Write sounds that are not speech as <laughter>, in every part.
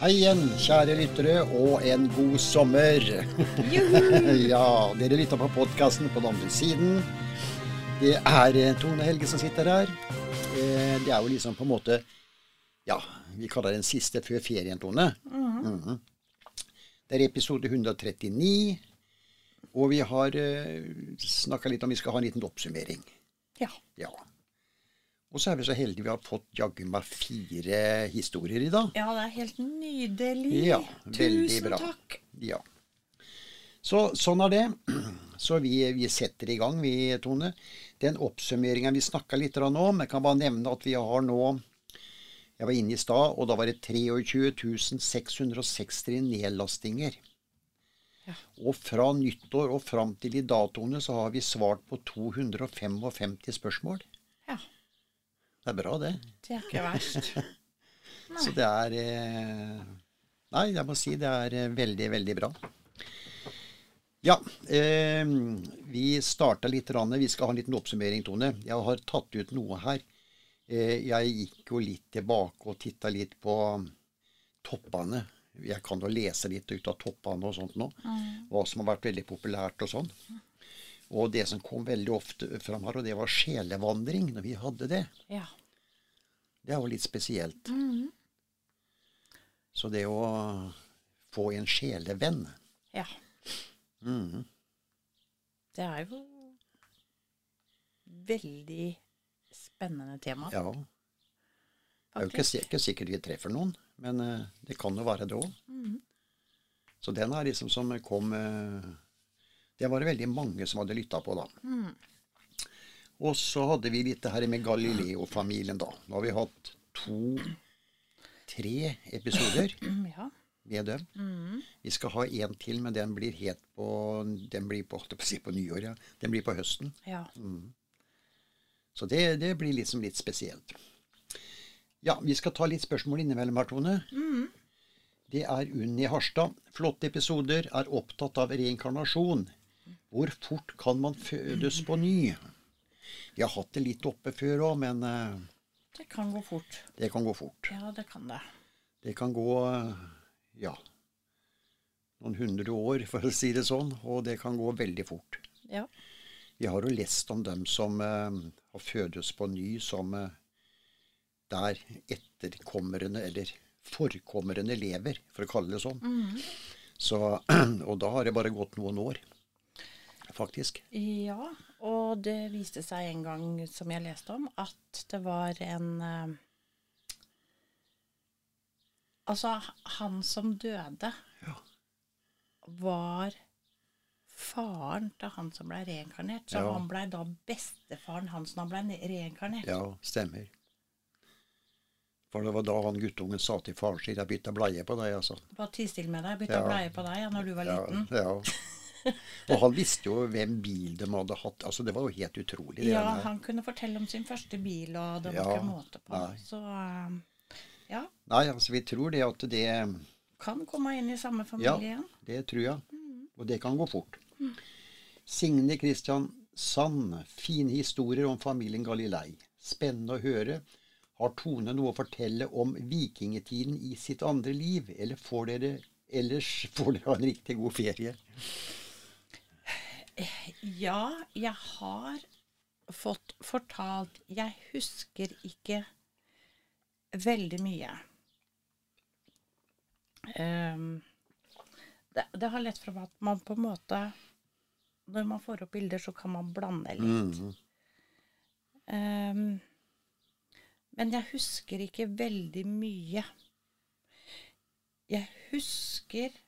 Hei igjen, kjære lyttere, og en god sommer. <laughs> ja, dere lytter på podkasten på den andre siden. Det er eh, Tone Helge som sitter her. Eh, Det er jo liksom på en måte Ja, vi kaller det den siste før ferien, Tone. Mhm. Det er episode 139. Og vi har snakka litt om vi skal ha en liten oppsummering. Ja. Ja. Og så er vi så heldige vi har fått jaggu meg fire historier i dag. ja, det er helt nydelig. Ja, Tusen bra. takk. Ja. Så sånn er det. <clears throat> Så vi, vi setter i gang, vi, Tone. Den oppsummeringa vi snakka litt om, jeg kan bare nevne at vi har nå Jeg var inne i stad, og da var det 23 660 nedlastinger. Ja. Og fra nyttår og fram til i datoene så har vi svart på 255 spørsmål. Ja, Det er bra, det. det er ikke verst. <laughs> Så det er eh, Nei, jeg må si det er eh, veldig, veldig bra. Ja, eh, vi starta litt. Randet. Vi skal ha en liten oppsummering, Tone. Jeg har tatt ut noe her. Eh, jeg gikk jo litt tilbake og titta litt på toppene. Jeg kan jo lese litt ut av toppene og sånt nå. Hva som har vært veldig populært og sånn. Og det som kom veldig ofte fram her, og det var sjelevandring, når vi hadde det. Ja. Det er jo litt spesielt. Så det å få en sjelevenn ja. Mhm. Det er jo veldig spennende tema. Ja. Det er jo ikke, ikke sikkert vi treffer noen, men uh, det kan jo være det òg. Så den er liksom som kom uh, Det var det veldig mange som hadde lytta på, da. Og så hadde vi litt det her med Galileo-familien, da. Nå har vi hatt to-tre episoder <clears throat> Mm, Ja. med dem. Vi skal ha en til, men den blir helt på Den blir på, på, si på nyår, ja. Den blir på høsten. ja. Så det, det blir liksom litt spesielt. Ja, vi skal ta litt spørsmål innimellom her, Tone. Det er Unni Harstad. Flotte episoder. Er opptatt av reinkarnasjon. Hvor fort kan man fødes på ny? Vi har hatt det litt oppe før òg, men eh, Det kan gå fort. det kan gå fort. Ja, det kan det. Det kan gå eh, ja, noen hundre år, for å si det sånn. Og det kan gå veldig fort. Ja. Vi har jo lest om dem som eh, har fødes på ny, som eh, der etterkommerne, eller forkommerne, lever, for å kalle det sånn. Så, <clears throat> og da har det bare gått noen år, faktisk. Ja, og det viste seg en gang, som jeg leste om, at det var en eh, Altså, han som døde, Ja. var faren til han som ble reinkarnert. Så Ja. han blei da bestefaren hans når han ble reinkarnert. Ja, stemmer. For det var da han guttungen sa til faren sin 'Jeg bytta bleie på deg', altså. Bare ti stille med deg. Bytta Ja. bleie på deg ja, når du var liten. Ja, ja. <laughs> <laughs> Og han visste jo hvem bil de hadde hatt. Altså, det var jo helt utrolig. det Ja, han kunne fortelle om sin første bil, og det var Ja, ikke måte på. nei. Så eh, ja, Nei, altså, vi tror det at det kan komme inn i samme familie Ja, igjen. det tror jeg. Og det kan gå fort. Signe Kristian Sand. Fine historier om familien Galilei. Spennende å høre. Har Tone noe å fortelle om vikingtiden i sitt andre liv, eller får dere ellers <laughs> får dere ha en riktig god ferie? Ja, jeg har fått fortalt Jeg husker ikke veldig mye. Um, det, det har lett fram at man på en måte Når man får opp bilder, så kan man blande litt. Mm. Um, men jeg husker ikke veldig mye. Jeg husker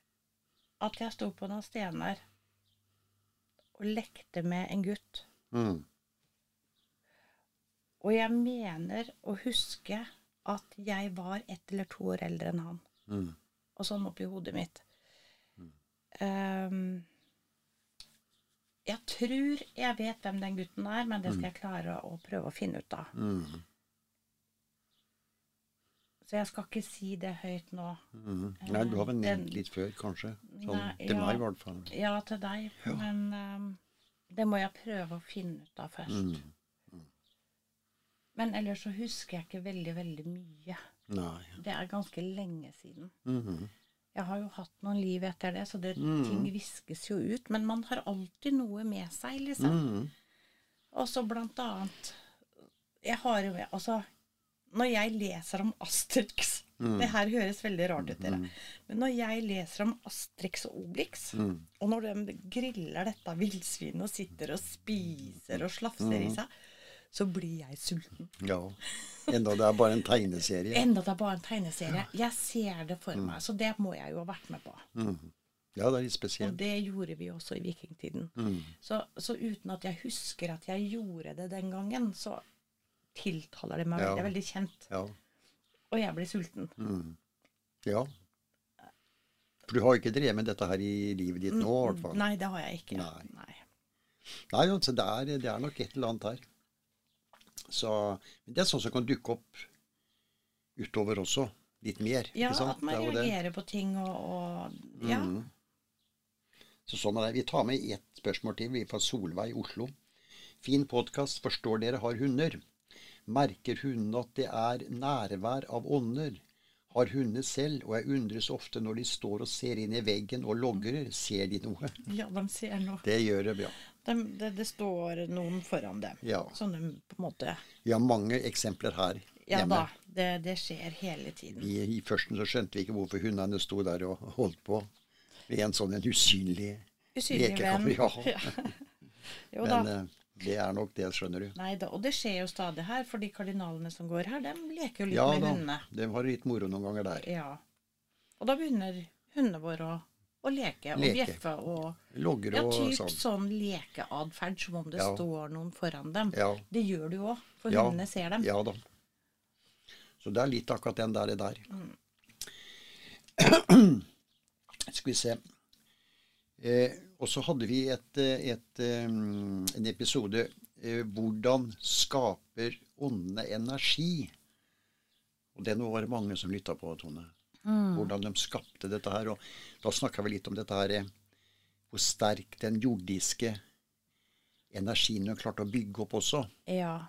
at jeg sto på noen stener og lekte med en gutt. Mm. Og jeg mener å huske at jeg var ett eller to år eldre enn han. Mm. Og sånn oppi hodet mitt. Ehm, jeg tror jeg vet hvem den gutten er, men det skal jeg klare å prøve å finne ut av. Mm. Så jeg skal ikke si det høyt nå. Mm. Nei, du har vel nevnt litt før, kanskje? Sånn, Nei, til ja. meg, i hvert fall. Ja, til deg, men um, det må jeg prøve å finne ut av først. Mm. Men ellers så husker jeg ikke veldig, veldig mye. Nei. Det er ganske lenge siden. -hmm. Jeg har jo hatt noen liv etter det, så det, Mm. ting viskes jo ut. Men man har alltid noe med seg, liksom. Mhm. Og så blant annet Jeg har jo Altså, når jeg leser om Asterix Mm. Det her høres veldig rart ut, dere. Men når jeg leser om Asterix og Obelix, Mm. og når de griller dette villsvinet og sitter og spiser og slafser Mm. i seg, så blir jeg sulten. Ja. Enda det er bare en tegneserie. <laughs> Enda det er bare en tegneserie. Jeg ser det for meg, så det må jeg jo ha vært med på. Mhm. Ja, det er litt spesielt. Og det gjorde vi også i vikingtiden. Mm. Så, så uten at jeg husker at jeg gjorde det den gangen, så tiltaler det meg Ja. Det er veldig kjent. Ja. Og jeg blir sulten. Mm. ja. For du har ikke drevet med dette her i livet ditt nå, i hvert fall. Nei, det har jeg ikke. Nei. Nei. Nei, altså det er, det er nok et eller annet her. Så, men det er sånn som kan dukke opp utover også. Litt mer. Ja, ikke sant? at man er reagerer på ting og, og Ja. Mm. Så sånn er det. Vi tar med ett spørsmål til, vi er fra Solveig Oslo. Fin podkast. Forstår dere har hunder? Merker hundene at det er nærvær av ånder? Har hunder selv, og jeg undres ofte når de står og ser inn i veggen og logrer, ser de noe? ja, de ser noe. Det gjør de, ja. De, det, det står noen foran dem. Ja. Sånn de på en måte Vi har mange eksempler her Ja hjemme. da. Det, det skjer hele tiden. I, I førsten så skjønte vi ikke hvorfor hundene sto der og holdt på ved en sånn en usynlig Usynlig venn. lekekamp. <laughs> Ja. Jo da. Men eh, det er nok det, skjønner du. Nei da. Og det skjer jo stadig her, for de kardinalene som går her, de leker jo litt Ja med da, hundene. de har litt moro noen ganger der. Ja. Og da begynner hundene våre å, å leke og Leke. bjeffe og Logger Ja, og typ sånn. sånn lekeatferd som om det Ja. står noen foran dem. Ja. Det gjør du òg, for Ja. hundene ser dem. Ja da. Så det er litt akkurat den der. Der. Mm. <clears throat> Skal vi se. Eh, og så hadde vi et, eh, et, eh, en episode eh, 'Hvordan skaper åndene energi?' Og det var det mange som lytta på, Tone. Mm. Hvordan de skapte dette her. Og da snakka vi litt om dette her Hvor sterk den jordiske energien de klarte å bygge opp også. Ja.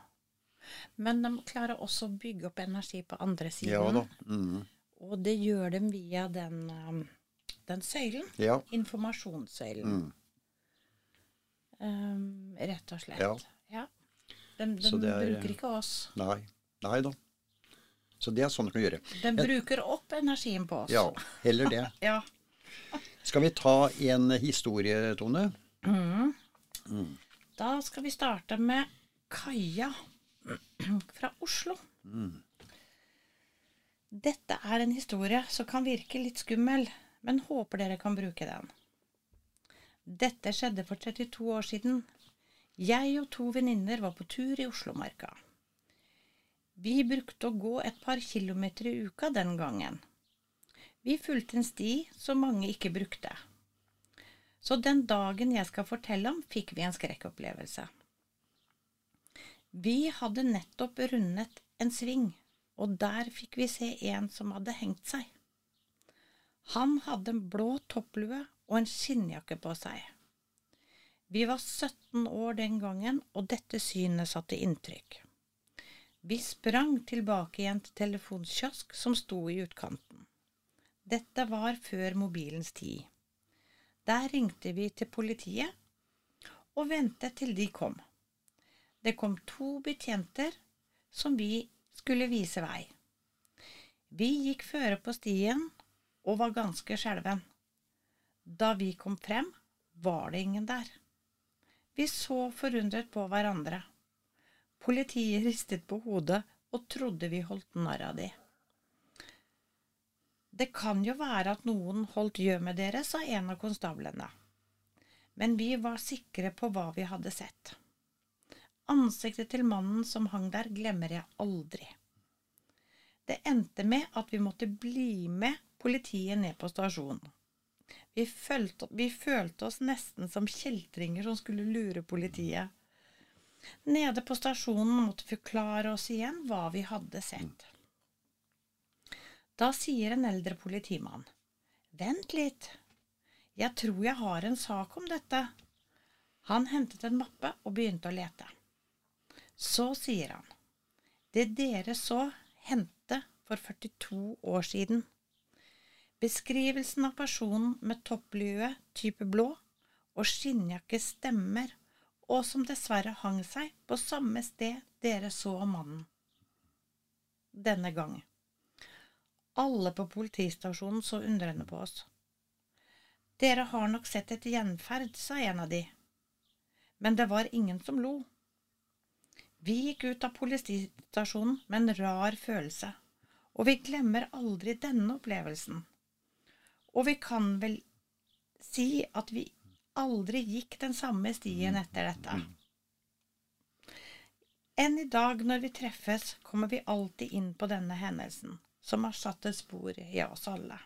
Men de klarer også å bygge opp energi på andre siden. Ja da. Mm. Og det gjør de via den, um, den søylen. Ja. Informasjonssøylen. Mm. Um, rett og slett. Ja. Ja. De, de er- bruker ikke oss. Nei. Nei da. Så det er sånn du kan gjøre. De bruker opp energien på oss. Ja, heller det. <laughs> Ja. Skal vi ta en historie, Tone? Da skal vi starte med Kaja <clears throat> fra Oslo. Dette er en historie som kan virke litt skummel, men håper dere kan bruke den. Dette skjedde for 32 år siden. Jeg og to venninner var på tur i Oslomarka. Vi brukte å gå et par kilometer i uka den gangen. Vi fulgte en sti som mange ikke brukte. Så den dagen jeg skal fortelle om, fikk vi en skrekkopplevelse. Vi hadde nettopp rundet en sving, og der fikk vi se en som hadde hengt seg. Han hadde en blå topplue og en skinnjakke på seg. Vi var 17 år den gangen, og dette synet satte inntrykk. Vi sprang tilbake igjen til telefonkiosk som sto i utkanten. Dette var før mobilens tid. Der ringte vi til politiet og ventet til de kom. Det kom to betjenter som vi skulle vise vei. Vi gikk føre på stien og var ganske skjelven. Da vi kom frem, var det ingen der. Vi så forundret på hverandre. Politiet ristet på hodet og trodde vi holdt narr av de. Det kan jo være at noen holdt gjø med dere, sa en av konstablene. Men vi var sikre på hva vi hadde sett. Ansiktet til mannen som hang der, glemmer jeg aldri. Det endte med at vi måtte bli med politiet ned på stasjonen. Vi vi følte oss nesten som kjeltringer som skulle lure politiet. Nede på stasjonen måtte vi forklare oss igjen hva vi hadde sett. Da sier en eldre politimann, Vent litt, jeg tror jeg har en sak om dette. Han hentet en mappe og begynte å lete. Så sier han, Det dere så, hendte for 42 år siden. Beskrivelsen av personen med topplue type blå og skinnjakke stemmer, og som dessverre hang seg på samme sted dere så mannen. Denne gang. Alle på politistasjonen så undrende på oss. Dere har nok sett et gjenferd, sa en av de. Men det var ingen som lo. Vi gikk ut av politistasjonen med en rar følelse, og vi glemmer aldri denne opplevelsen. Og vi kan vel si at vi aldri gikk den samme stien etter dette. Enn i dag når vi treffes, kommer vi alltid inn på denne hendelsen, som har satt et spor i oss alle.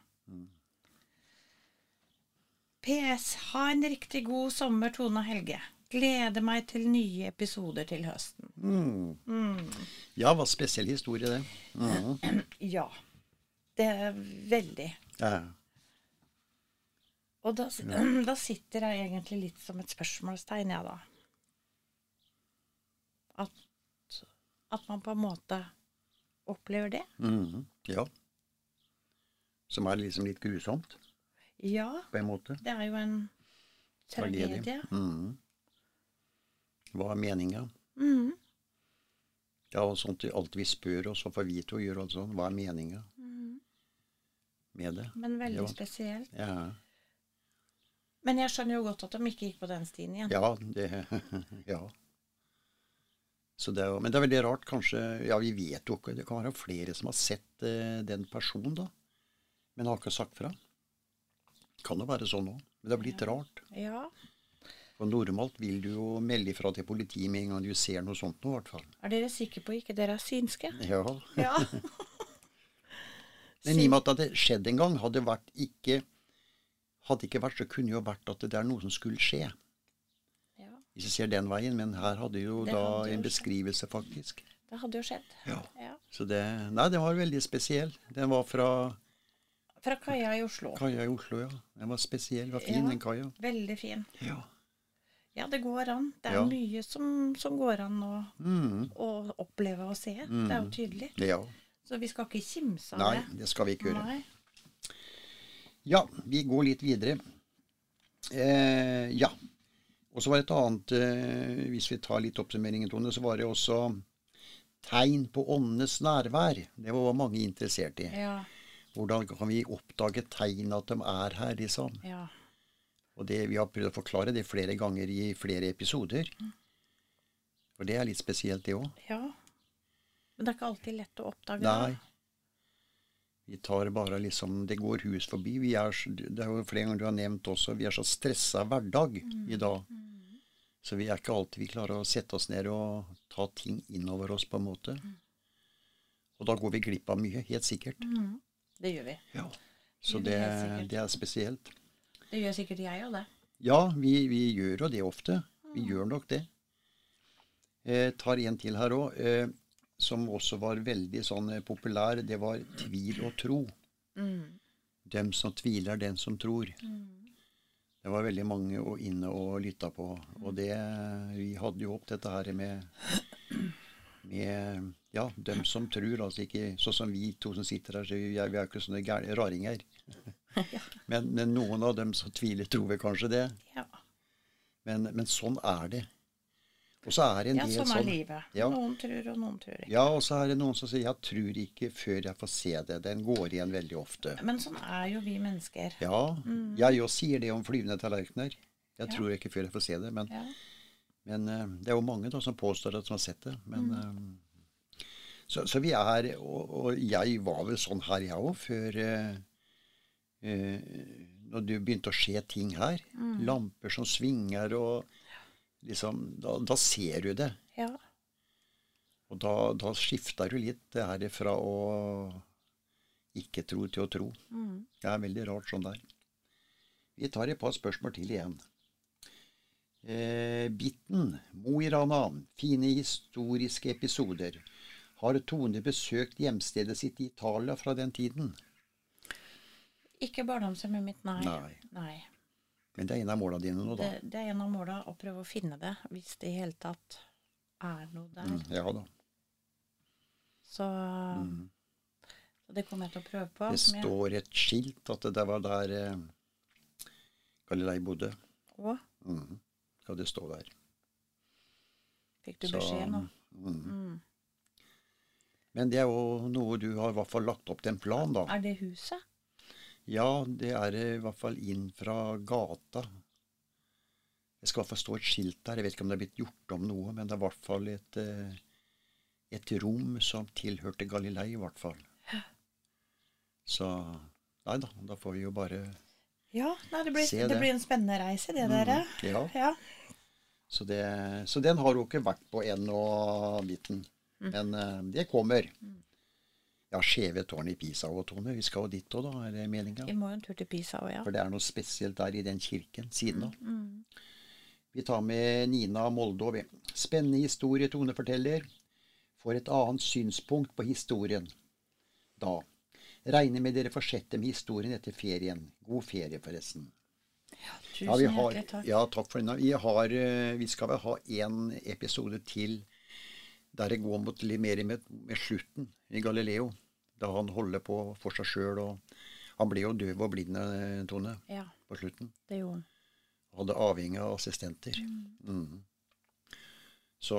PS. Ha en riktig god sommer, Tone og Helge. Gleder meg til nye episoder til høsten. Ja, hva spesiell historie, det. Mm. <clears throat> Ja. Det er veldig. Ja. Og da, <clears throat> da sitter jeg egentlig litt som et spørsmålstegn, jeg, da. At, at man på en måte opplever det. Mhm. ja. Som er liksom litt grusomt, Ja, på en måte. det er jo en tragedie. Mhm. Hva er meninga? Mhm. Ja, og sånt alt vi spør oss og får vi til å gjør alt sånn. Hva er meninga med det? Men veldig Ja. spesielt. Ja. Men jeg skjønner jo godt at de ikke gikk på den stien igjen. Ja, det <laughs> Ja. Så det er jo, men det er veldig rart, kanskje Ja, vi vet jo ikke Det kan være flere som har sett eh, den personen, da. Men har ikke sagt fra. Kan jo være sånn òg. Men det er blitt rart. Ja. For normalt vil du jo melde ifra til politiet med en gang du ser noe sånt nå, i hvert fall. Er dere sikre på ikke dere er synske? Ja. Ja. <laughs> Men i og med at det hadde skjedd en gang, hadde det vært ikke Hadde ikke vært, så kunne det jo vært at det er noe som skulle skje. ja. Hvis jeg ser den veien. Men her hadde jo Det da hadde en skjedd. beskrivelse, faktisk. Det hadde jo skjedd. Ja. Ja. Så det Nei, den var veldig spesiell. Den var fra Fra kaia i Oslo. kaia i Oslo, ja. Den var spesiell. Den var fin, Ja. den kaia. Veldig fin. Ja. Ja, det går an. Det er Ja. mye som, som går an å, Mm. å oppleve og se. Det er jo tydelig. ja. Så vi skal ikke kimse av det. Nei, det. det skal vi ikke gjøre. Nei. Ja, vi går litt videre. Eh, ja. Og så var det et annet eh, Hvis vi tar litt oppsummeringen, Tone, så var det også tegn på åndenes nærvær. Det var mange interessert i. Ja, Hvordan kan vi oppdage tegn at de er her, liksom? ja. Og det, vi har prøvd å forklare det flere ganger i flere episoder. For det er litt spesielt, det òg. ja. Men det er ikke alltid lett å oppdage Nei. det. Vi tar bare liksom Det går hus forbi. Vi er, det er jo flere ganger du har nevnt også, vi er så stressa hverdag i dag. Så vi er ikke alltid vi klarer å sette oss ned og ta ting innover oss, på en måte. Og da går vi glipp av mye, helt sikkert. Mhm. Det gjør vi. Ja. Så vi det, det er spesielt. Det gjør sikkert jeg òg, det. Ja, vi, vi gjør jo det ofte. Vi gjør nok det. Eh, tar en til her òg, eh, som også var veldig sånn eh, populær. Det var tvil og tro. Mm. Dem som tviler, den som tror. Det var veldig mange å inne og lytta på. Og det Vi hadde jo opp dette her med med ja, dem som tror. Altså ikke sånn som vi to som sitter her, så vi er, vi er ikke sånne gærne raringer. <laughs> men, men noen av dem som tviler, tror vel kanskje det. Ja. Men, men sånn er det. Og så er det en ja, del sånn er livet. Ja. Noen tror, og noen tror ikke. Ja, og så er det noen som sier 'jeg tror ikke før jeg får se det'. Den går igjen veldig ofte. Men sånn er jo vi mennesker. Ja, jeg òg sier det om flyvende tallerkener. Jeg Ja. tror ikke før jeg får se det. Men, Ja. men eh, det er jo mange da som påstår at de har sett det. Men, eh, så, så vi er og, og jeg var vel sånn her, jeg òg, før uh, Når det begynte å skje ting her. Lamper som svinger og liksom Da, da ser du det. ja. Og da, da skifter du litt det her fra å ikke tro til å tro. Mm. Det er veldig rart sånn der. Vi tar et par spørsmål til igjen. Eh, Bitten, Mo i Rana. Fine historiske episoder. Har Tone besøkt hjemstedet sitt i Italia fra den tiden? Ikke barndomshjemmet mitt, nei. Nei. Nei. Men det er en av måla dine nå, da. Det, det er en av måla å prøve å finne det, hvis det i hele tatt er noe der. Mm, ja da. Så Så det kommer jeg til å prøve på. Det jeg- står et skilt at det var der eh, Galilei bodde. Å, Mm. Skal det stå der. fikk du Så, beskjed nå? mhm. Mm. Men det er jo noe du har i hvert fall lagt opp til en plan, da. Er det huset? Ja, det er i hvert fall inn fra gata. Det skal i hvert fall stå et skilt der. Jeg vet ikke om det er blitt gjort om noe, men det er i hvert fall et, eh, et rom som tilhørte Galilei, i hvert fall. Så Nei da, da får vi jo bare Ja, nei, det, blir, det. det. blir en spennende reise, det, dere. Ja. Ja. Så, det, så den har hun ikke vært på ennå, biten. Men eh, det kommer. Ja, Skjeve tårn i Pisa og Tone. Vi skal jo dit òg, da, er det meninga? Vi må jo en tur til Pisa òg, ja. For det er noe spesielt der i den kirken siden av. Mm. Vi tar med Nina Moldo. vi. Spennende historie Tone forteller. Får et annet synspunkt på historien. Da. Regner med dere fortsetter med historien etter ferien. God ferie, forresten. Tusen Ja, har, hjertelig takk. ja, takk for den. Vi, har, eh, vi skal vel ha en episode til der det går mot litt mer med, med slutten i Galileo. Da han holder på for seg sjøl. og Han ble jo døv og blind, eh, Tone, Ja, på slutten. det gjorde han. Hadde avhengig av assistenter. Mhm. Så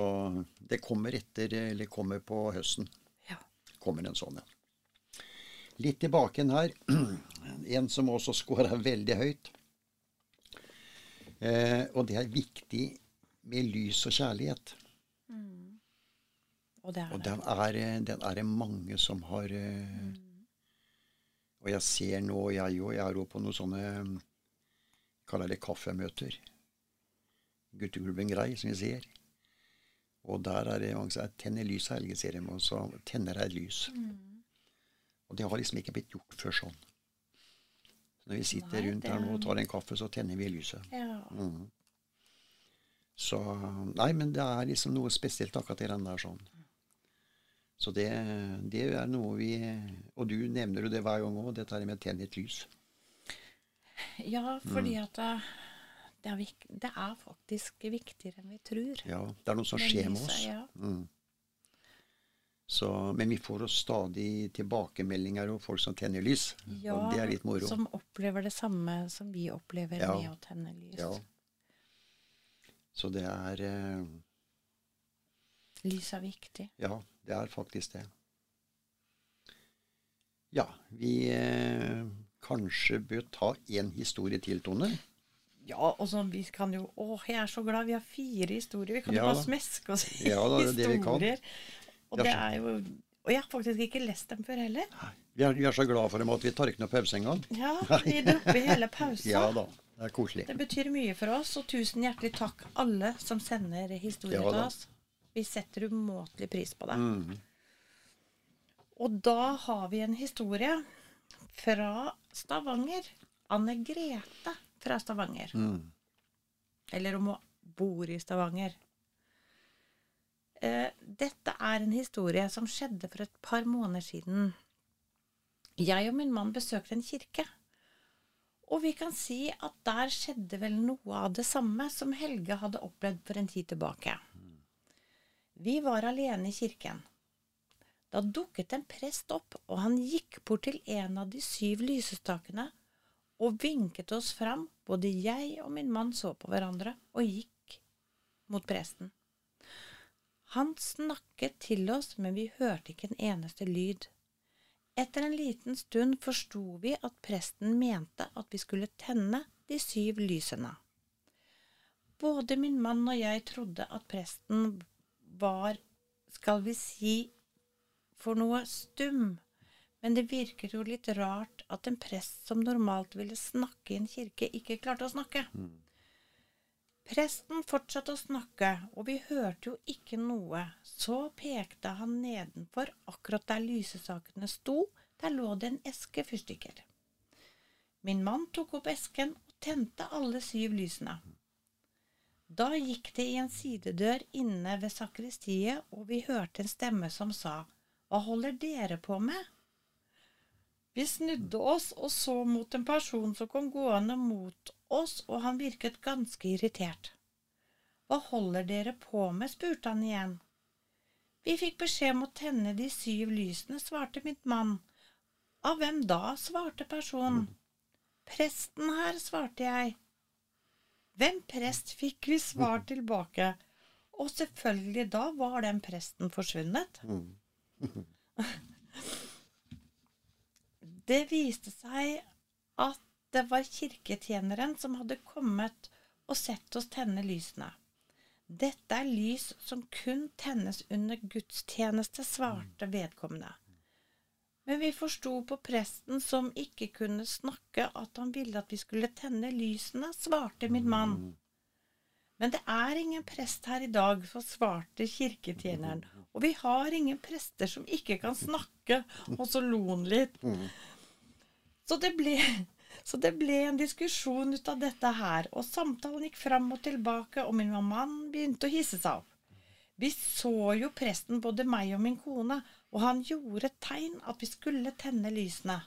det kommer etter, eller kommer på høsten. Ja. Kommer en sånn, en. Litt tilbake her. <clears throat> En som også scora veldig høyt. Eh, og det er viktig med lys og kjærlighet. Og det er Og den er, eh, den er det mange som har mm. Og jeg ser nå, jeg òg, jeg er jo på noen sånne eh, Kaller det kaffemøter. Gutteklubben Grei, som vi ser. Og der er det mange som sier 'tenner lys, Helge', sier de. Og så tenner jeg lys. lys. Og det har liksom ikke blitt gjort før sånn. Så når vi sitter Nei, rundt det her nå og tar en kaffe, så tenner vi lyset. Ja. Mm. Så Nei, men det er liksom noe spesielt akkurat i den der sånn. Så det, det er noe vi Og du nevner jo det hver gang òg, dette med å tenne et lys. ja, fordi Mm. at det, det, er det er faktisk viktigere enn vi tror. Ja, det er noe som skjer med oss. Ja. Mm. Så, men vi får oss stadig tilbakemeldinger om folk som tenner lys. Ja, og det er litt moro. Som opplever det samme som vi opplever Ja. med å tenne lys. Ja. Så det er eh, Lys er viktig. Ja, det er faktisk det. Ja, vi eh, kanskje bør ta én historie til, Tone. Ja, og så vi kan jo Å, jeg er så glad vi har fire historier. Vi kan Ja jo bare smeske oss i Ja det det historier. Og det er jo Og jeg har faktisk ikke lest dem før heller. Vi er, vi er så glad for dem at vi tar ikke noe pause engang. Ja, <laughs> vi dropper hele pausa. Ja da, det er koselig. Det betyr mye for oss, og tusen hjertelig takk alle som sender historier Ja til oss. Vi setter umåtelig pris på det. Mm. Og da har vi en historie fra Stavanger. Anne Grete fra Stavanger. Mm. Eller om hun bor i Stavanger. Eh, dette er en historie som skjedde for et par måneder siden. Jeg og min mann besøkte en kirke. Og vi kan si at der skjedde vel noe av det samme som Helge hadde opplevd for en tid tilbake. Vi var alene i kirken. Da dukket en prest opp, og han gikk bort til en av de syv lysestakene og vinket oss fram. Både jeg og min mann så på hverandre og gikk mot presten. Han snakket til oss, men vi hørte ikke en eneste lyd. Etter en liten stund forsto vi at presten mente at vi skulle tenne de syv lysene. Både min mann og jeg trodde at presten var, skal vi si, for noe stum, men det virker jo litt rart at en prest som normalt ville snakke i en kirke, ikke klarte å snakke. Presten fortsatte å snakke, og vi hørte jo ikke noe. Så pekte han nedenfor, akkurat der lysesakene sto, der lå det en eske fyrstikker. Min mann tok opp esken og tente alle syv lysene. Da gikk det i en sidedør inne ved sakristiet, og vi hørte en stemme som sa, Hva holder dere på med? Vi snudde oss og så mot en person som kom gående mot oss, og han virket ganske irritert. Hva holder dere på med? spurte han igjen. Vi fikk beskjed om å tenne de syv lysene, svarte mitt mann, Av hvem da? svarte personen. Presten her, svarte jeg. Hvem prest fikk vi svar tilbake? Og selvfølgelig, da var den presten forsvunnet. Det viste seg at det var kirketjeneren som hadde kommet og sett oss tenne lysene. Dette er lys som kun tennes under gudstjeneste, svarte vedkommende. Men vi forsto på presten som ikke kunne snakke, at han ville at vi skulle tenne lysene, svarte min mann. Men det er ingen prest her i dag, så svarte kirketjeneren. Og vi har ingen prester som ikke kan snakke, og så lo han litt. Så det, ble, så det ble en diskusjon ut av dette her, og samtalen gikk fram og tilbake, og min mann begynte å hisse seg opp. Vi så jo presten, både meg og min kone, og han gjorde et tegn at vi skulle tenne lysene.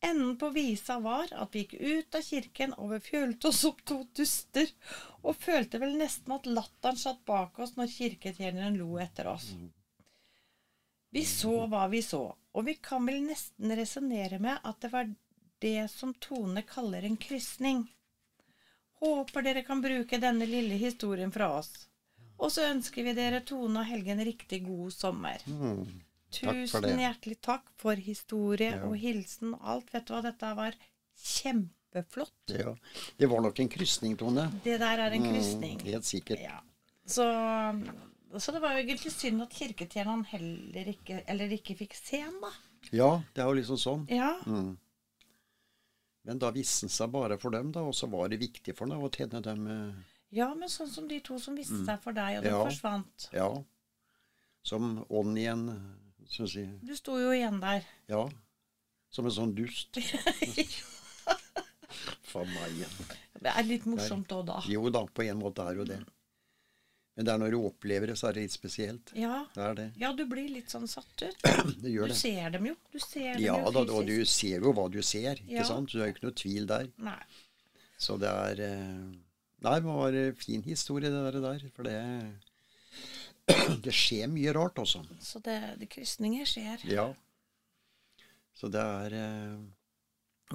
Enden på visa var at vi gikk ut av kirken, og vi følte oss som to duster, og følte vel nesten at latteren satt bak oss når kirketjeneren lo etter oss. Vi så hva vi så, og vi kan vel nesten resonnere med at det var det som Tone kaller en krysning. Håper dere kan bruke denne lille historien fra oss. Og så ønsker vi dere, Tone og Helge, en riktig god sommer. Mm. Tusen hjertelig takk for historie Ja. og hilsen og alt. Vet du hva, dette var kjempeflott. Ja. Det var nok en krysning, Tone. Det der er en krysning. Mm, helt sikkert. Ja. Så, så det var jo egentlig synd at kirketjeneren heller ikke, eller ikke fikk se ham, da. Ja, det er jo liksom sånn. Ja. Mm. Men da viste han seg bare for dem, da, og så var det viktig for dem å tjene dem eh, ja, men sånn som de to som viste seg for deg, og de Mm. Ja. forsvant. Ja. Som ånd igjen, skal vi si. Du sto jo igjen der. Ja. Som en sånn dust. <laughs> <laughs> For meg igjen. Det er litt morsomt òg, da. Jo da, på en måte er jo det. Men det er når du opplever det, så er det litt spesielt. Ja. Det er det. ja, du blir litt sånn satt ut. <clears throat> Det gjør Du det. ser dem jo. Du ser dem Ja jo da, og du ser jo hva du ser, ikke Ja. sant? Så det er jo ikke noe tvil der. Nei. Så det er eh, Nei, det var en fin historie, det der. der for det Det skjer mye rart også. Så det, det krysninger skjer. Ja. Så det er eh,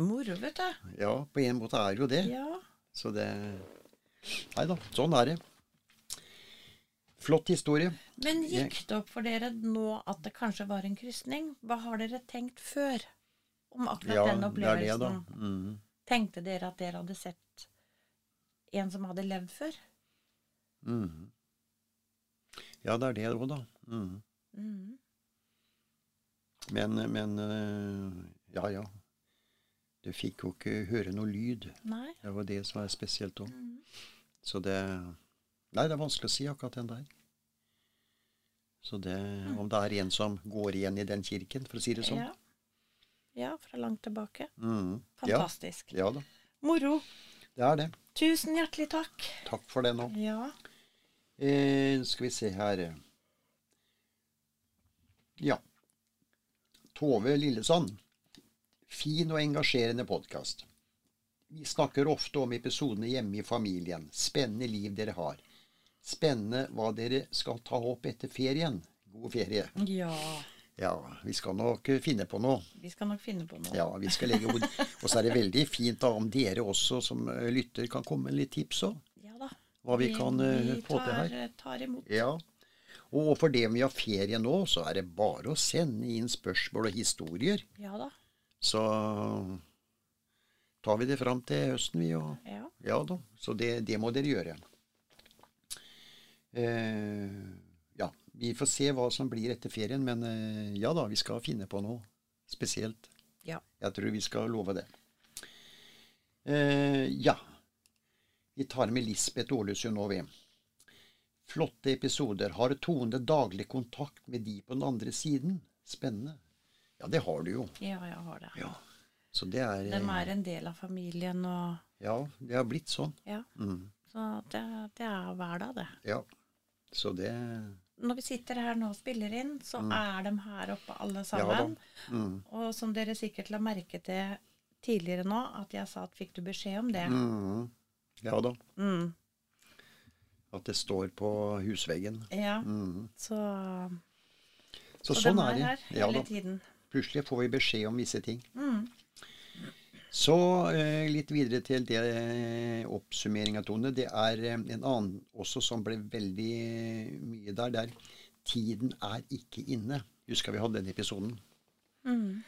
Moro, vet du. Ja, på en måte er jo det. Ja. Så det Nei da, sånn er det. Flott historie. Men gikk det opp for dere nå at det kanskje var en krysning? Hva har dere tenkt før om akkurat Ja, den det er det, da. Mm. Tenkte dere at dere hadde sett en som hadde levd før? Mm. Ja, det er det òg, da. Mm. Mm. Men, men eh, Ja, ja. Du fikk jo ikke høre noe lyd. Nei? Det var det som er spesielt òg. Så det Nei, det er vanskelig å si akkurat den der. Så det Om det er en som går igjen i den kirken, for å si det sånn. Ja. ja, fra langt tilbake. Mm. Ja, Fantastisk. ja da. Moro. Det er det. Tusen hjertelig takk. Takk for det nå. Ja. Eh, skal vi se her Ja. Tove Lillesand. Fin og engasjerende podkast. Vi snakker ofte om episodene hjemme i familien. Spennende liv dere har. Spennende hva dere skal ta opp etter ferien. God ferie. ja. Ja, vi skal nok eh, finne på noe. Vi skal nok finne på noe. Ja, vi skal legge ord. Og så er det veldig fint da om dere også som eh, lytter kan komme med litt tips òg. Ja da. Hva vi kan eh, vi få til her. Vi tar imot. Ja. Og for det vi har ferie nå, så er det bare å sende inn spørsmål og historier. Ja da. Så tar vi det fram til høsten, vi. Og, Ja. ja da. Så det, det må dere gjøre. Eh, vi får se hva som blir etter ferien, men eh, ja da, vi skal finne på noe spesielt. Ja. Jeg tror vi skal love det. Eh, ja. Vi tar med Lisbeth Ålesund nå, vi. Flotte episoder. Har Tone daglig kontakt med de på den andre siden? Spennende. Ja, det har du jo. ja, jeg har det. Ja. Så det er De er en del av familien, og Ja, det har blitt sånn. ja. Mm. Så det, det er hverdag, det. Ja. Så det Når vi sitter her nå og spiller inn, så er de her oppe alle sammen. Ja. Mm. og som dere sikkert la merke til tidligere nå, at jeg sa at fikk du beskjed om det? Mm. Ja da. Mm. At det står på husveggen. Ja, Mm. så, Så, så sånn de er det. her hele tiden. Plutselig får vi beskjed om visse ting. Mm. Så eh, litt videre til det eh, oppsummeringa, Tone. Det er eh, en annen også som ble veldig mye der. Der tiden er ikke inne. Husker vi hadde den episoden? Mm.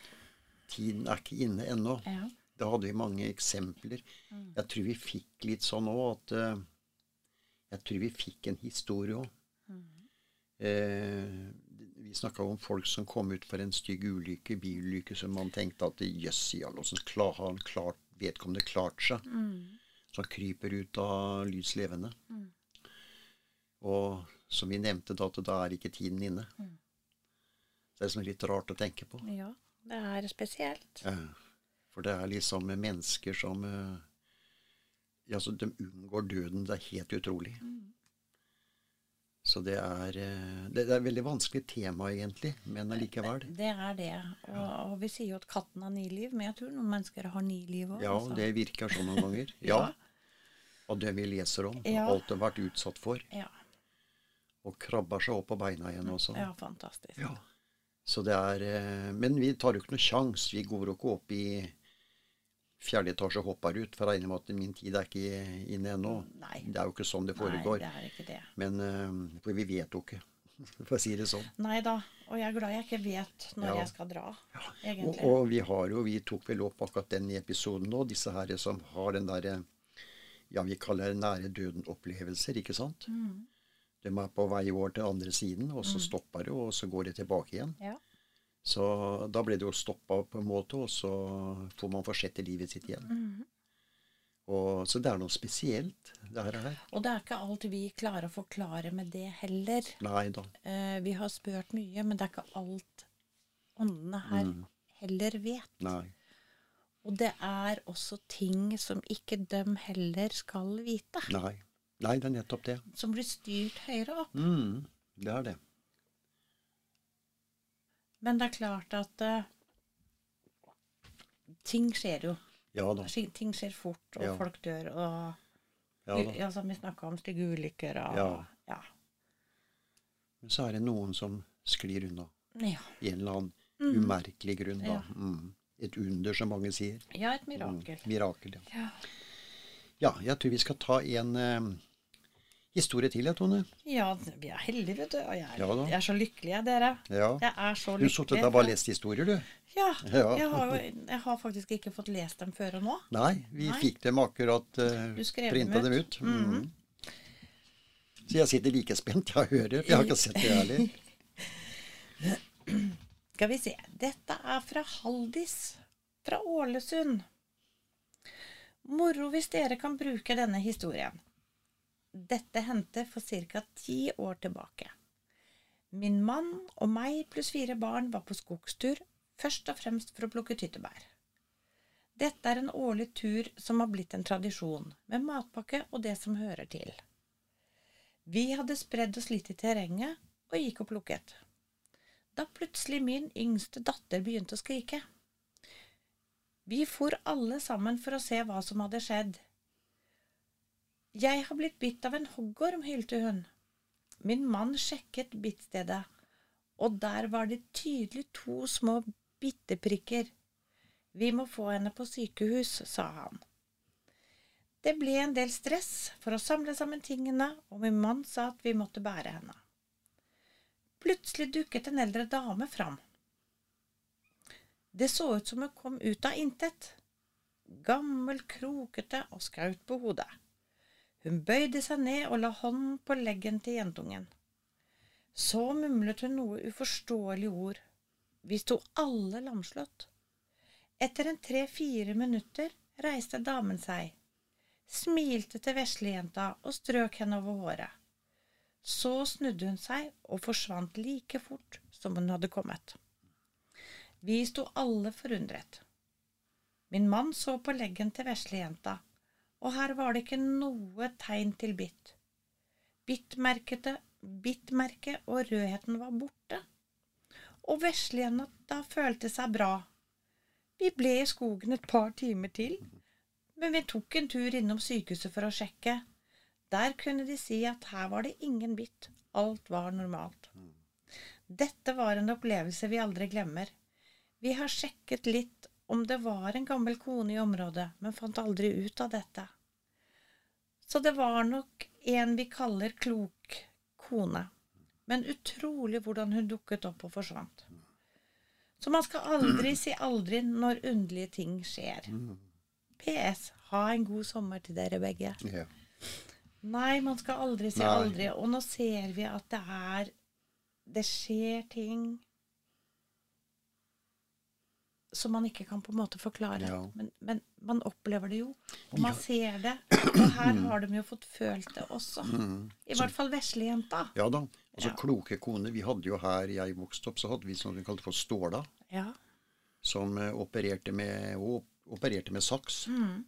Tiden er ikke inne ennå. Ja. Da hadde vi mange eksempler. Jeg tror vi fikk litt sånn òg at eh, Jeg tror vi fikk en historie òg. Eh, vi snakka om folk som kom ut for en stygg ulykke, bilulykke, som man tenkte at jøss alle, åssen har han klart, vedkommende klart seg? Som kryper ut av lys levende. Og som vi nevnte, da, at da er ikke tiden inne. Så det er liksom litt rart å tenke på. ja. Det er spesielt. Ja, For det er liksom mennesker som eh, Ja, så de unngår døden. Det er helt utrolig. Så det er eh, Det er et veldig vanskelig tema, egentlig, men allikevel. Det er det. Og, og vi sier jo at katten har ni liv, men jeg tror noen mennesker har ni liv òg. Ja, det virker sånn noen ganger. <laughs> Ja. Og det vi leser om. Ja. Alt de har vært utsatt for. Ja. Og krabber seg opp på beina igjen også. ja, fantastisk. Ja. Så det er eh, Men vi tar jo ikke noe sjans. Vi går jo ikke opp i fjerde etasje hopper ut, for jeg regner med at min tid er ikke inne ennå. Nei. Det er jo ikke sånn det foregår. Nei, det er ikke det. Men uh, For vi vet jo ikke, <laughs> for å si det sånn. Nei da. Og jeg er glad jeg ikke vet når Ja. jeg skal dra, ja. egentlig. og vi har jo, vi tok vel opp akkurat den episoden nå, disse her som har den derre Ja, vi kaller det nære døden-opplevelser, ikke sant? Mm. De er på vei over til andre siden, og så stopper det, og så går det tilbake igjen. Ja. Så da ble det jo stoppa på en måte, og så får man fortsette livet sitt igjen. Mhm. Og, så det er noe spesielt, det her. Og det er ikke alt vi klarer å forklare med det heller. Nei da. Eh, vi har spurt mye, men det er ikke alt åndene her Mm. heller vet. Nei. Og det er også ting som ikke dem heller skal vite. Nei. Nei, det er nettopp det. Som blir styrt høyere opp. Mm, det er det. Men det er klart at uh, ting skjer jo. Ja da. Ting skjer fort, og Ja. folk dør. Og Ja, ja, som vi snakka om, stygge ulykker og Ja. ja. Men så er det noen som sklir unna. Ja. I en eller annen umerkelig grunn, da. Mm. Et under, som mange sier. ja, et mirakel. Mm. Mirakel, ja. Ja. Ja, jeg tror vi skal ta en eh, historie til, jeg, Tone. ja, vi er heldige, vet du. Og jeg er, Ja jeg er så lykkelig, jeg, dere. Ja. Jeg er så Du har satt og bare lest historier, du. Ja. Ja. Jeg, har jo, jeg har faktisk ikke fått lest dem før og nå. Nei, vi Nei. fikk dem akkurat uh, printa dem dem ut. ut. Mm. Så jeg sitter like spent. Jeg hører. Jeg har ikke sett det heller. <clears throat> Skal vi se. Dette er fra Haldis. Fra Ålesund. Moro hvis dere kan bruke denne historien. Dette hendte for ca. ti år tilbake. Min mann og meg pluss fire barn var på skogstur, først og fremst for å plukke tyttebær. Dette er en årlig tur som har blitt en tradisjon, med matpakke og det som hører til. Vi hadde spredd oss litt i terrenget og gikk og plukket. Da plutselig min yngste datter begynte å skrike. Vi for alle sammen for å se hva som hadde skjedd. Jeg har blitt bitt av en hoggorm, hylte hun. Min mann sjekket bittstedet, og der var det tydelig to små bitteprikker. Vi må få henne på sykehus, sa han. Det ble en del stress for å samle sammen tingene, og min mann sa at vi måtte bære henne. Plutselig dukket en eldre dame fram. Det så ut som hun kom ut av intet. Gammel, krokete og skaut på hodet. Hun bøyde seg ned og la hånden på leggen til jentungen. Så mumlet hun noe uforståelige ord. Vi sto alle lamslått. Etter en tre–fire minutter reiste damen seg, smilte til veslejenta og strøk henne over håret. Så snudde hun seg og forsvant like fort som hun hadde kommet. Vi sto alle forundret. Min mann så på leggen til veslejenta, og her var det ikke noe tegn til bitt. Bittmerkete, bittmerket og rødheten var borte, og veslejenta følte seg bra. Vi ble i skogen et par timer til, men vi tok en tur innom sykehuset for å sjekke. Der kunne de si at her var det ingen bitt, alt var normalt. Dette var en opplevelse vi aldri glemmer. Vi har sjekket litt om det var en gammel kone i området, men fant aldri ut av dette. Så det var nok en vi kaller klok kone. Men utrolig hvordan hun dukket opp og forsvant. Så man skal aldri si aldri når underlige ting skjer. PS. Ha en god sommer til dere begge. Ja. Nei, man skal aldri si Nei. aldri. Og nå ser vi at det er Det skjer ting som man ikke kan på en måte forklare. Ja. Men, men man opplever det jo. Og man ser det. Og her har de jo fått følt det også. I hvert fall veslejenta. ja da. Altså Ja. kloke koner. Vi hadde jo her jeg vokste opp, så hadde vi sånn vi kalte for ståla. Ja. Som eh, opererte med, opererte med saks. Mm.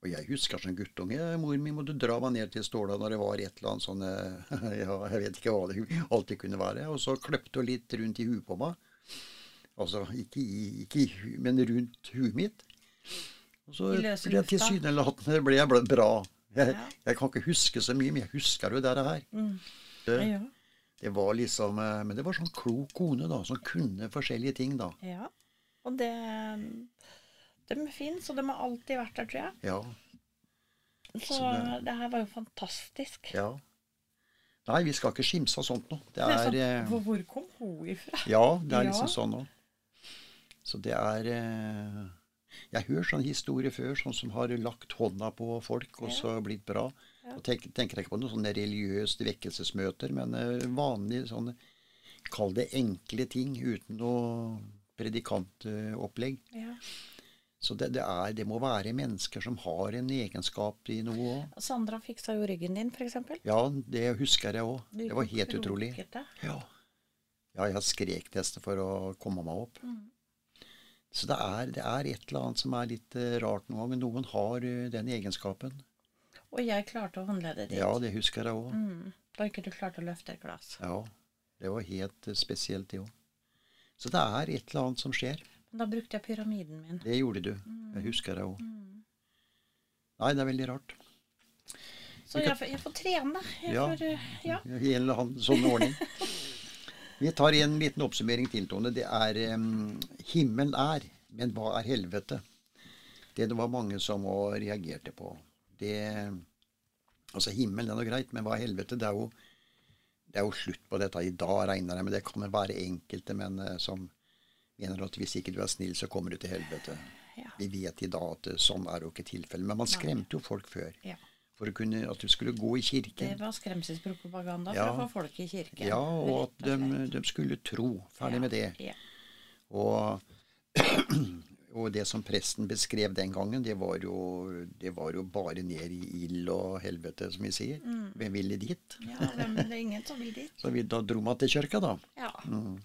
Og jeg husker som guttunge mor mi måtte dra meg ned til ståla når det var et eller annet sånn eh, <laughs> ja, Jeg vet ikke hva det alltid kunne være. Og så kløpte hun litt rundt i huet på meg. Altså ikke i, ikke i men rundt huet mitt. Og så ble jeg tilsynelatende ble jeg bra. Jeg, Ja. jeg kan ikke huske så mye, men jeg husker jo det her. Mm. Det, Ja. det var liksom eh, Men det var sånn klok kone, da, som kunne forskjellige ting, da. ja. Og det De fins, og de har alltid vært der, tror jeg. Ja. Så, Så det- det her var jo fantastisk. ja. Nei, vi skal ikke skimse av sånt nå. Det Det er er sånn, hvor, kom hun ifra? Ja, det er liksom sånn òg. Så det er eh, Jeg hører sånne historier før, sånn som har lagt hånda på folk og så blitt bra. Og tenk, tenker jeg ikke på noen sånne religiøse vekkelsesmøter, men eh, vanlige sånne Kall det enkle ting uten noe predikantopplegg. Ja. Så det, det, er, det må være mennesker som har en egenskap i noe òg. Sandra fiksa jo ryggen din, f.eks. Ja, det husker jeg òg. Det var helt utrolig. Ja. ja, jeg skrek nesten for å komme meg opp. Mm. Så det er, det er et eller annet som er litt eh, rart noen ganger. Noen har eh, den egenskapen. Og jeg klarte å håndleddet ditt. Ja, det husker jeg òg. Mm. Da ikke du klarte å løfte et glass. Ja, det var helt eh, spesielt, det òg. Så det er et eller annet som skjer. Men da brukte jeg pyramiden min. Det gjorde du. Mm. Jeg husker det òg. Nei, det er veldig rart. Så jeg, får- jeg får trene. Jeg Ja. får, ja. I en eller annen sånn ordning. <laughs> Vi tar en liten oppsummering til, Tone. Det er um, Himmelen er, men hva er helvete? Det det var mange som reagerte på. Det Altså, himmelen er noe greit, men hva er helvete? Det er jo, det er jo slutt på dette i dag, regner jeg med. Det kan være enkelte, men eh, som mener at hvis ikke du er snill, så kommer du til helvete. Ja. Vi vet i dag at eh, sånn er jo ikke tilfellet. Men man skremte jo folk før. ja. For kunne, at du skulle gå i kirken. Det var skremselspropaganda Ja. for å få folk i kirken. Ja, og at de, de skulle tro. Ferdig Ja, med det. Ja. Og, <clears throat> og det som presten beskrev den gangen, det var jo, det var jo bare ned i ild og helvete, som vi sier. Mm. Hvem ville dit? ja, hvem- det er ingen som vil dit. <laughs> Så vi, da dro man til kirka, da. Ja. Men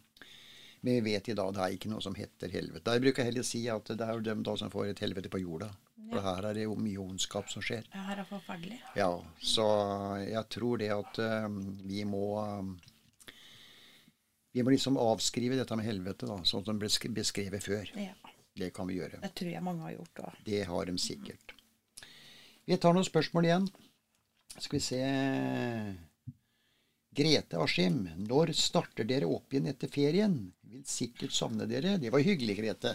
vi vet i dag det er ikke noe som heter helvete. Jeg bruker heller si at det er jo dem da som får et helvete på jorda. For her er det jo mye ondskap som skjer. Det her er forferdelig. Ja, så jeg tror det at um, vi må um, Vi må liksom avskrive dette med helvete, da, sånn som det ble beskrevet før. Ja. Det kan vi gjøre. Det tror jeg mange har gjort òg. Det har de sikkert. Vi tar noen spørsmål igjen. Skal vi se Grete Askim, når starter dere opp igjen etter ferien? Vil sikkert savne dere. Det var hyggelig, Grete.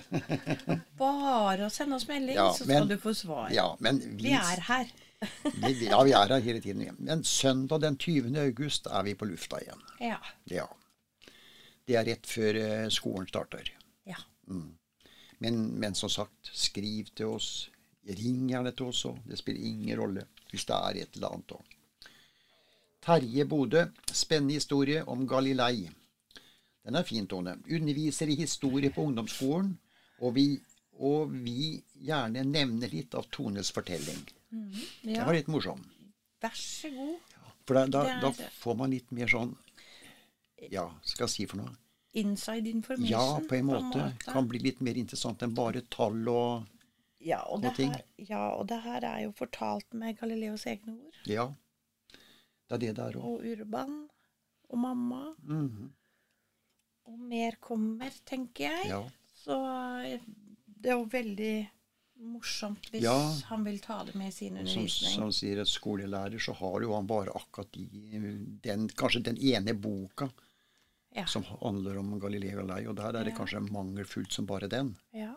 <laughs> Bare å sende oss melding, Ja, så men- skal du få svar. Ja, men Vi er her. <laughs> vi, ja, vi er her hele tiden. Men søndag den 20. august er vi på lufta igjen. Ja. Ja. Det er rett før eh, skolen starter. ja. Men, men som sagt, skriv til oss. Ring gjerne til oss òg. Det spiller ingen rolle hvis det er et eller annet òg. Terje Bodø. Spennende historie om Galilei. Den er fin, Tone. Underviser i historie på ungdomsskolen, og vi, og vi gjerne nevner litt av Tones fortelling. Mm, ja. var litt morsom. Vær så god. For da, da, da får man litt mer sånn Ja, skal jeg si for noe? Inside information. Ja, på en måte. Kan bli litt mer interessant enn bare tall og ja, og det og ting. her, ja, og det her er jo fortalt med Galileos egne ord. Ja. Det er det det er òg. Og Urban. Og mamma. Mhm. Og mer kommer, tenker jeg. Ja. Så eh, det er jo veldig morsomt hvis Ja. han vil ta det med i sin undervisning. Som, som sier et skolelærer, så har jo han bare akkurat de, den, kanskje den ene boka Ja. som handler om Galilei Galilei, og der er det kanskje mangelfullt som bare den. ja.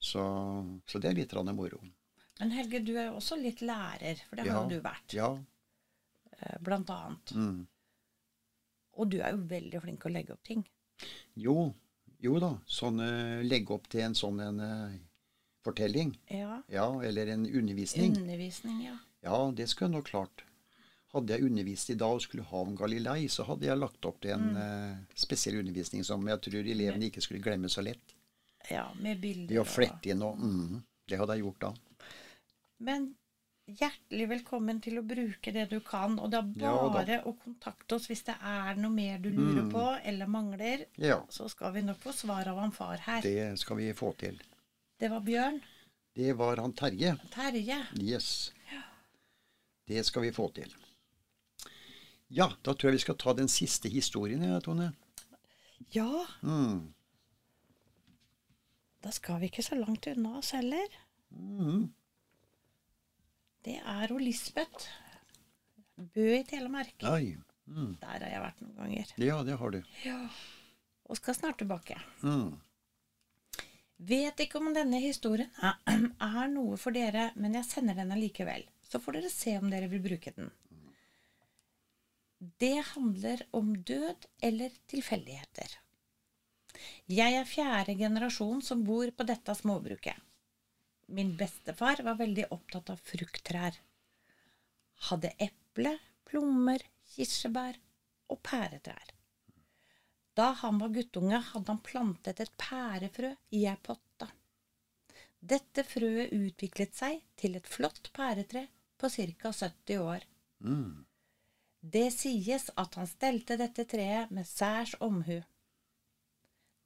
Så, så det er litt moro. Men Helge, du er jo også litt lærer, for det har jo du vært. Ja. eh, Blant annet. Mm. Og du er jo veldig flink til å legge opp ting. Jo, jo da. Sånn legge opp til en sånn en eh, fortelling. Ja. Ja, eller en undervisning. Undervisning, ja. Ja, det skulle jeg nok klart. Hadde jeg undervist i dag og skulle ha om Galilei, så hadde jeg lagt opp til en eh, spesiell undervisning som jeg tror elevene ikke skulle glemme så lett. Ja, med bilder. Det å flette inn og mm, Det hadde jeg gjort da. Men hjertelig velkommen til å bruke det du kan. Og det er Ja bare å kontakte oss hvis det er noe mer du lurer Mm. på eller mangler. Ja, Så skal vi nok få svar av han far her. det skal vi få til. Det var Bjørn. Det var han Terje. Terje. Yes. Det skal vi få til. Ja, da tror jeg vi skal ta den siste historien, ja, Tone. Ja, Mm. da skal vi ikke så langt unna oss heller. Mm. Det er jo Lisbeth. Bø i Telemark. Mm. Der har jeg vært noen ganger. Ja, det har du. Ja. Og skal snart tilbake. Mm. Vet ikke om denne historien <clears throat> er noe for dere, men jeg sender den allikevel. Så får dere se om dere vil bruke den. Det handler om død eller tilfeldigheter. Jeg er fjerde generasjon som bor på dette småbruket. Min bestefar var veldig opptatt av frukttrær. Hadde eple, plommer, kirsebær og pæretrær. Da han var guttunge, hadde han plantet et pærefrø i ei potte. Dette frøet utviklet seg til et flott pæretre på ca. 70 år. Mm. Det sies at han stelte dette treet med særs omhu.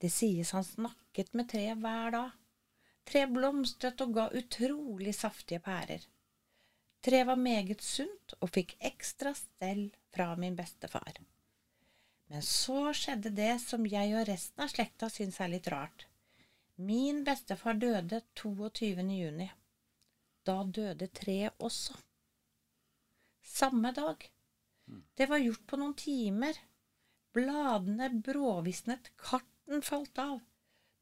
Det sies han snakket med treet hver dag. Treet blomstret og ga utrolig saftige pærer. Treet var meget sunt og fikk ekstra stell fra min bestefar. Men så skjedde det som jeg og resten av slekta syns er litt rart. Min bestefar døde 22. juni. Da døde treet også. Samme dag. Det var gjort på noen timer. Bladene bråvisnet, karten falt av.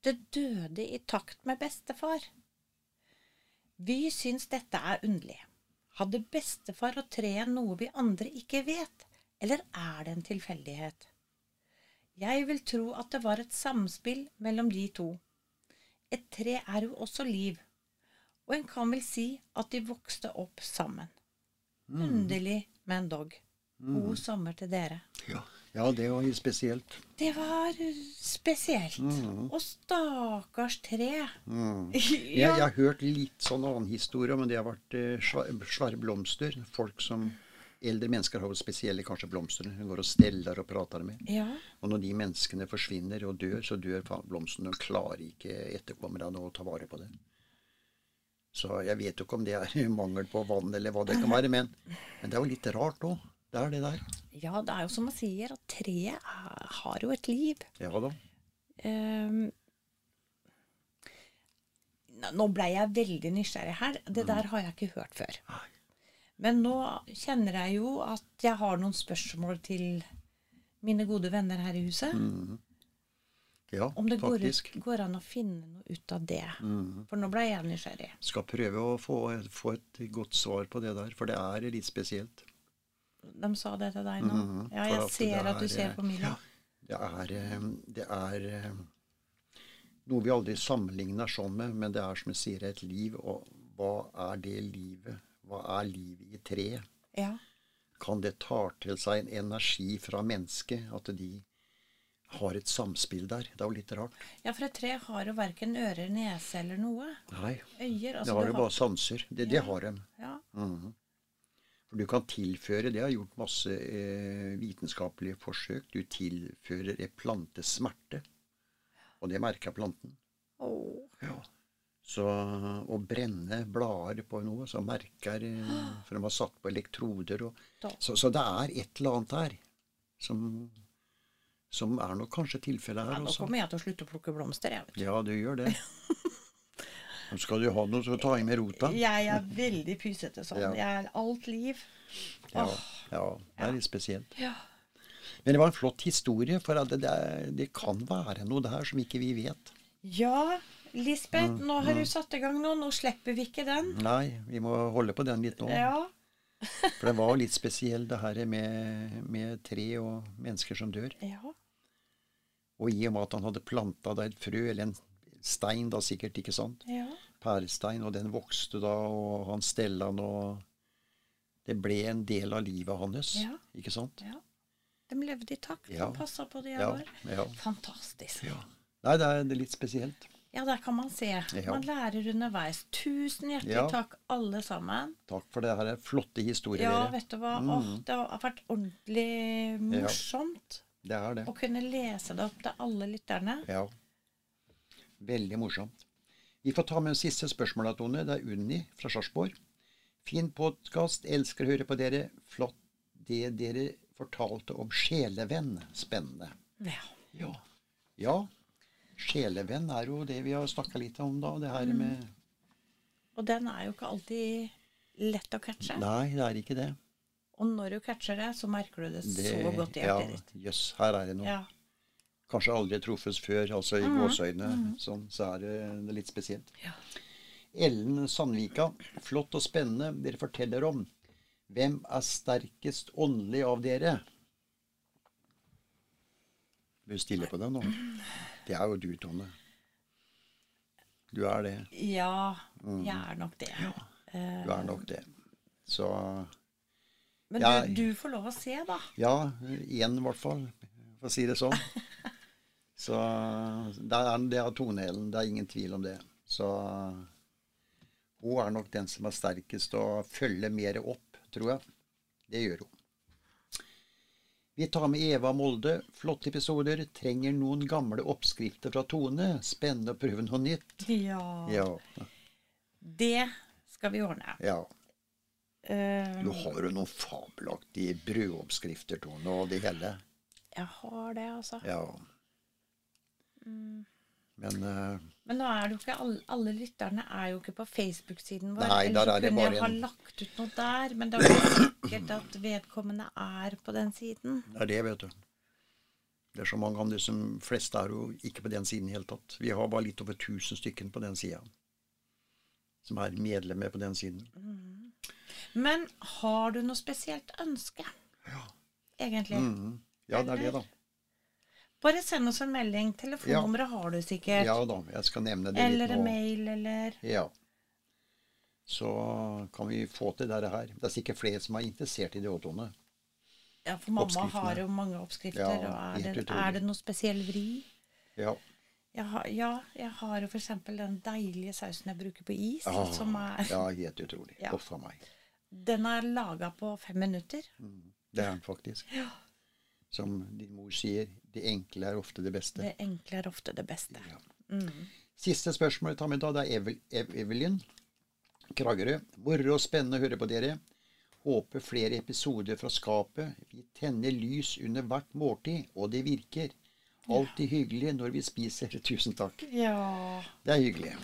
Det døde i takt med bestefar. Vi syns dette er underlig. Hadde bestefar og treet noe vi andre ikke vet, eller er det en tilfeldighet? Jeg vil tro at det var et samspill mellom de to. Et tre er jo også liv, og en kan vel si at de vokste opp sammen. Underlig, men dog. God sommer til dere. Ja. Ja, det var spesielt. Det var uh, spesielt. Og stakkars tre. Mm. <laughs> ja. Jeg, jeg har hørt litt sånn annen historie, men det har vært eh, svære blomster. Folk som Eldre mennesker har jo spesielle kanskje blomster. Hun går og steller og prater med. ja. Og når de menneskene forsvinner og dør, så dør blomstene. Og klarer ikke etterkommerne å ta vare på det. Så jeg vet jo ikke om det er <laughs> mangel på vann eller hva det kan være. Men, men det er jo litt rart òg. Det er det der. Ja, det er jo som man sier, at treet er, har jo et liv. Ja da. Um, nå ble jeg veldig nysgjerrig her. Det der har jeg ikke hørt før. Men nå kjenner jeg jo at jeg har noen spørsmål til mine gode venner her i huset. Ja, Om det går, ut, går an å finne noe ut av det. Mm. For nå ble jeg nysgjerrig. Skal prøve å få, få et godt svar på det der, for det er litt spesielt. De sa det til deg nå? Mhm, Ja, jeg ser er, at du er, ser på Mila. Ja, det er, eh, det er eh, noe vi aldri sammenligner sånn med, men det er som jeg sier, et liv. Og hva er det livet? Hva er livet i treet? Ja. Kan det ta til seg en energi fra mennesket? At de har et samspill der? Det er jo litt rart. ja, for et tre har jo verken ører, nese eller noe. Nei, Øyer. det Altså, har jo bare sanser. Det, det har de. Ja. Mhm. For du kan tilføre Det har gjort masse eh, vitenskapelige forsøk. Du tilfører en plante smerte. Og det merker planten. Åh. Ja. Så å brenne blader på noe, så merker eh, For de har satt på elektroder og så, så det er et eller annet her som, som er nok kanskje tilfellet Ja, også. nå kommer jeg til å slutte å plukke blomster, jeg. vet du. Ja, du gjør det. <laughs> Skal du ha noe, så ta i med rota. Jeg er veldig pysete sånn. Ja. Jeg er alt liv. Ja, ja, det er litt spesielt. Ja. Men det var en flott historie, for det, det, det kan være noe der som ikke vi vet. Ja, Lisbeth, Mm, nå har du satt i gang noe. Nå slipper vi ikke den. Nei, vi må holde på den litt nå. Ja. <laughs> For det var litt spesiell det her med, med tre og mennesker som dør. Ja. Og i og med at han hadde planta da et frø, eller en stein da sikkert, ikke sant? Ja. Pærestein, og den vokste da, og han stella den, og det ble en del av livet hans, Ja. ikke sant? ja. De levde i takt Ja. og passa på det Ja, år. ja. Fantastisk. ja. Nei, det er, litt spesielt. Ja, der kan man se. Man lærer underveis. Tusen hjertelig takk, alle sammen. Takk for det her er flotte historier, Ja, vet du hva. Åh, det har vært ordentlig morsomt Det er det. å kunne lese det opp til alle lytterne. Ja. Veldig morsomt. Vi får ta med en siste spørsmål, Tone. Det er Unni fra Sarpsborg. Fin podkast. Elsker å høre på dere. Flott det dere fortalte om sjelevenn. Spennende. Ja. Ja. ja. Sjelevenn er jo det vi har snakka litt om, da. Det her med Og den er jo ikke alltid lett å catche. Nei, det er ikke det. Og når du catcher det, så merker du det, det så godt i ja, hjertet ditt. Jøss, her er det noe. Ja. Kanskje aldri truffes før, altså i gåseøyne. Sånn, så er det, det er litt spesielt. Ja. Ellen Sandvika, flott og spennende dere forteller om. Hvem er sterkest åndelig av dere? Du er stille på deg nå. Det er jo du, Tone. Du er det. ja, jeg er nok det. Ja, Du er nok det. Så Men du, du får lov å se, da. ja, igjen i hvert fall, for å si det sånn. <laughs> Så det er, det er Tone Ellen, det er ingen tvil om det. Så hun er nok den som er sterkest og følger mer opp, tror jeg. Det gjør hun. Vi tar med Eva Molde. Flotte episoder. Trenger noen gamle oppskrifter fra Tone. Spennende å prøve noe nytt. Ja. Ja. Det skal vi ordne. ja. Eh, Du har jo noen fabelaktige brødoppskrifter, Tone, og det hele. jeg har det, altså. Ja. Men uh, Men nå er det jo ikke alle, alle lytterne er jo ikke på Facebook-siden vår. Nei, der Ellers er det kunne jeg ha lagt ut noe der, men det er jo ikke sikkert at vedkommende er på den siden. det er det, vet du. Det er så mange andre som fleste er jo ikke på den siden i det hele tatt. Vi har bare litt over 1000 stykker på den sida. Som er medlemmer på den siden. Men har du noe spesielt ønske? Ja. Egentlig. Mm. Ja, det er det, da. Bare send oss en melding. Telefonnummeret har du sikkert. Ja da, jeg skal nevne det eller litt en Eller mail, eller Ja. Så kan vi få til dette her. Det er sikkert flere som er interessert i det òg, Tone. Ja, for mamma har jo mange oppskrifter. Ja, og er det, er det noe spesiell vri? Ja. Jeg har, ja, jeg har jo f.eks. den deilige sausen jeg bruker på is. Ah, som er, ja, helt utrolig. Ja. Uff a meg. Den er laga på fem minutter. Det er den faktisk. Ja. Som din mor sier, det enkle er ofte det beste. Det enkle er ofte det beste. Siste spørsmål tar med da, det er Ev Evelyn Kragerø. Moro og spennende å høre på dere. Håper flere episoder fra skapet. Vi tenner lys under hvert måltid, og det virker. Alltid hyggelig når vi spiser. <laughs> Tusen takk. Ja Det er hyggelig.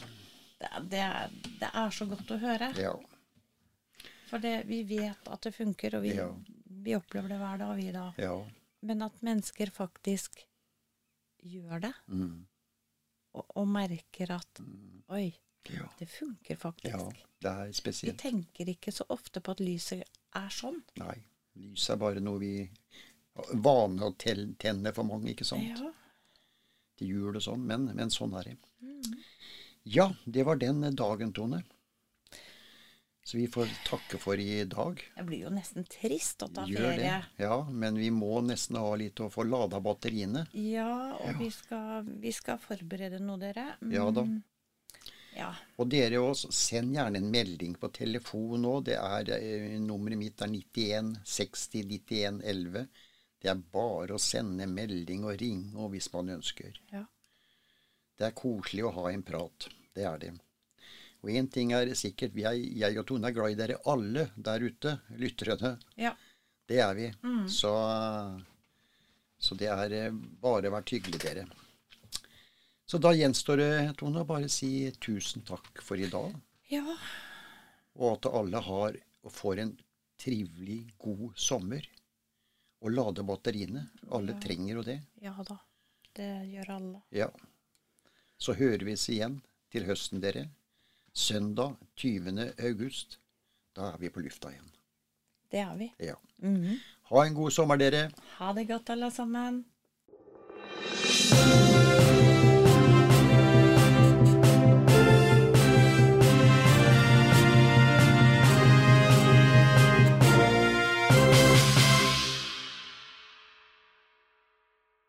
Det, det, er, det er så godt å høre. Ja. For det, vi vet at det funker, og vi, Ja. vi opplever det hver dag, vi da. Ja. Men at mennesker faktisk gjør det, Mm. og, og merker at Oi, Ja. det funker faktisk. ja. Det er spesielt. Vi tenker ikke så ofte på at lyset er sånn. Nei. Lys er bare noe vi Vane å tenne for mange, ikke sant? Ja. til jul og sånn, men, men sånn er det. Ja, det var den dagen, Tone. Så vi får takke for i dag. Det blir jo nesten trist å ta Gjør ferie. det. Ja, men vi må nesten ha litt å få lada batteriene. Ja, og Vi, skal, vi skal forberede noe, dere. Mm, Ja da. Ja. Og dere også, send gjerne en melding på telefon nå. Det er, eh, nummeret mitt er 91 60 91 11. Det er bare å sende melding og ringe og hvis man ønsker. ja. Det er koselig å ha en prat. Det er det. Og én ting er sikkert, vi er, jeg og Tone er glad i dere alle der ute, lytterne. ja. Det er vi. Så, så det er eh, bare vært hyggelig, dere. Så da gjenstår det, Tone, å bare si tusen takk for i dag. Ja. Og at alle har og får en trivelig, god sommer. og lade batteriene. Alle trenger jo det. Ja da. Det gjør alle. Ja. Så hører vi oss igjen til høsten, dere. Søndag 20. august. Da er vi på lufta igjen. Det er vi. Ja. Mhm. Ha en god sommer, dere. Ha det godt, alle sammen.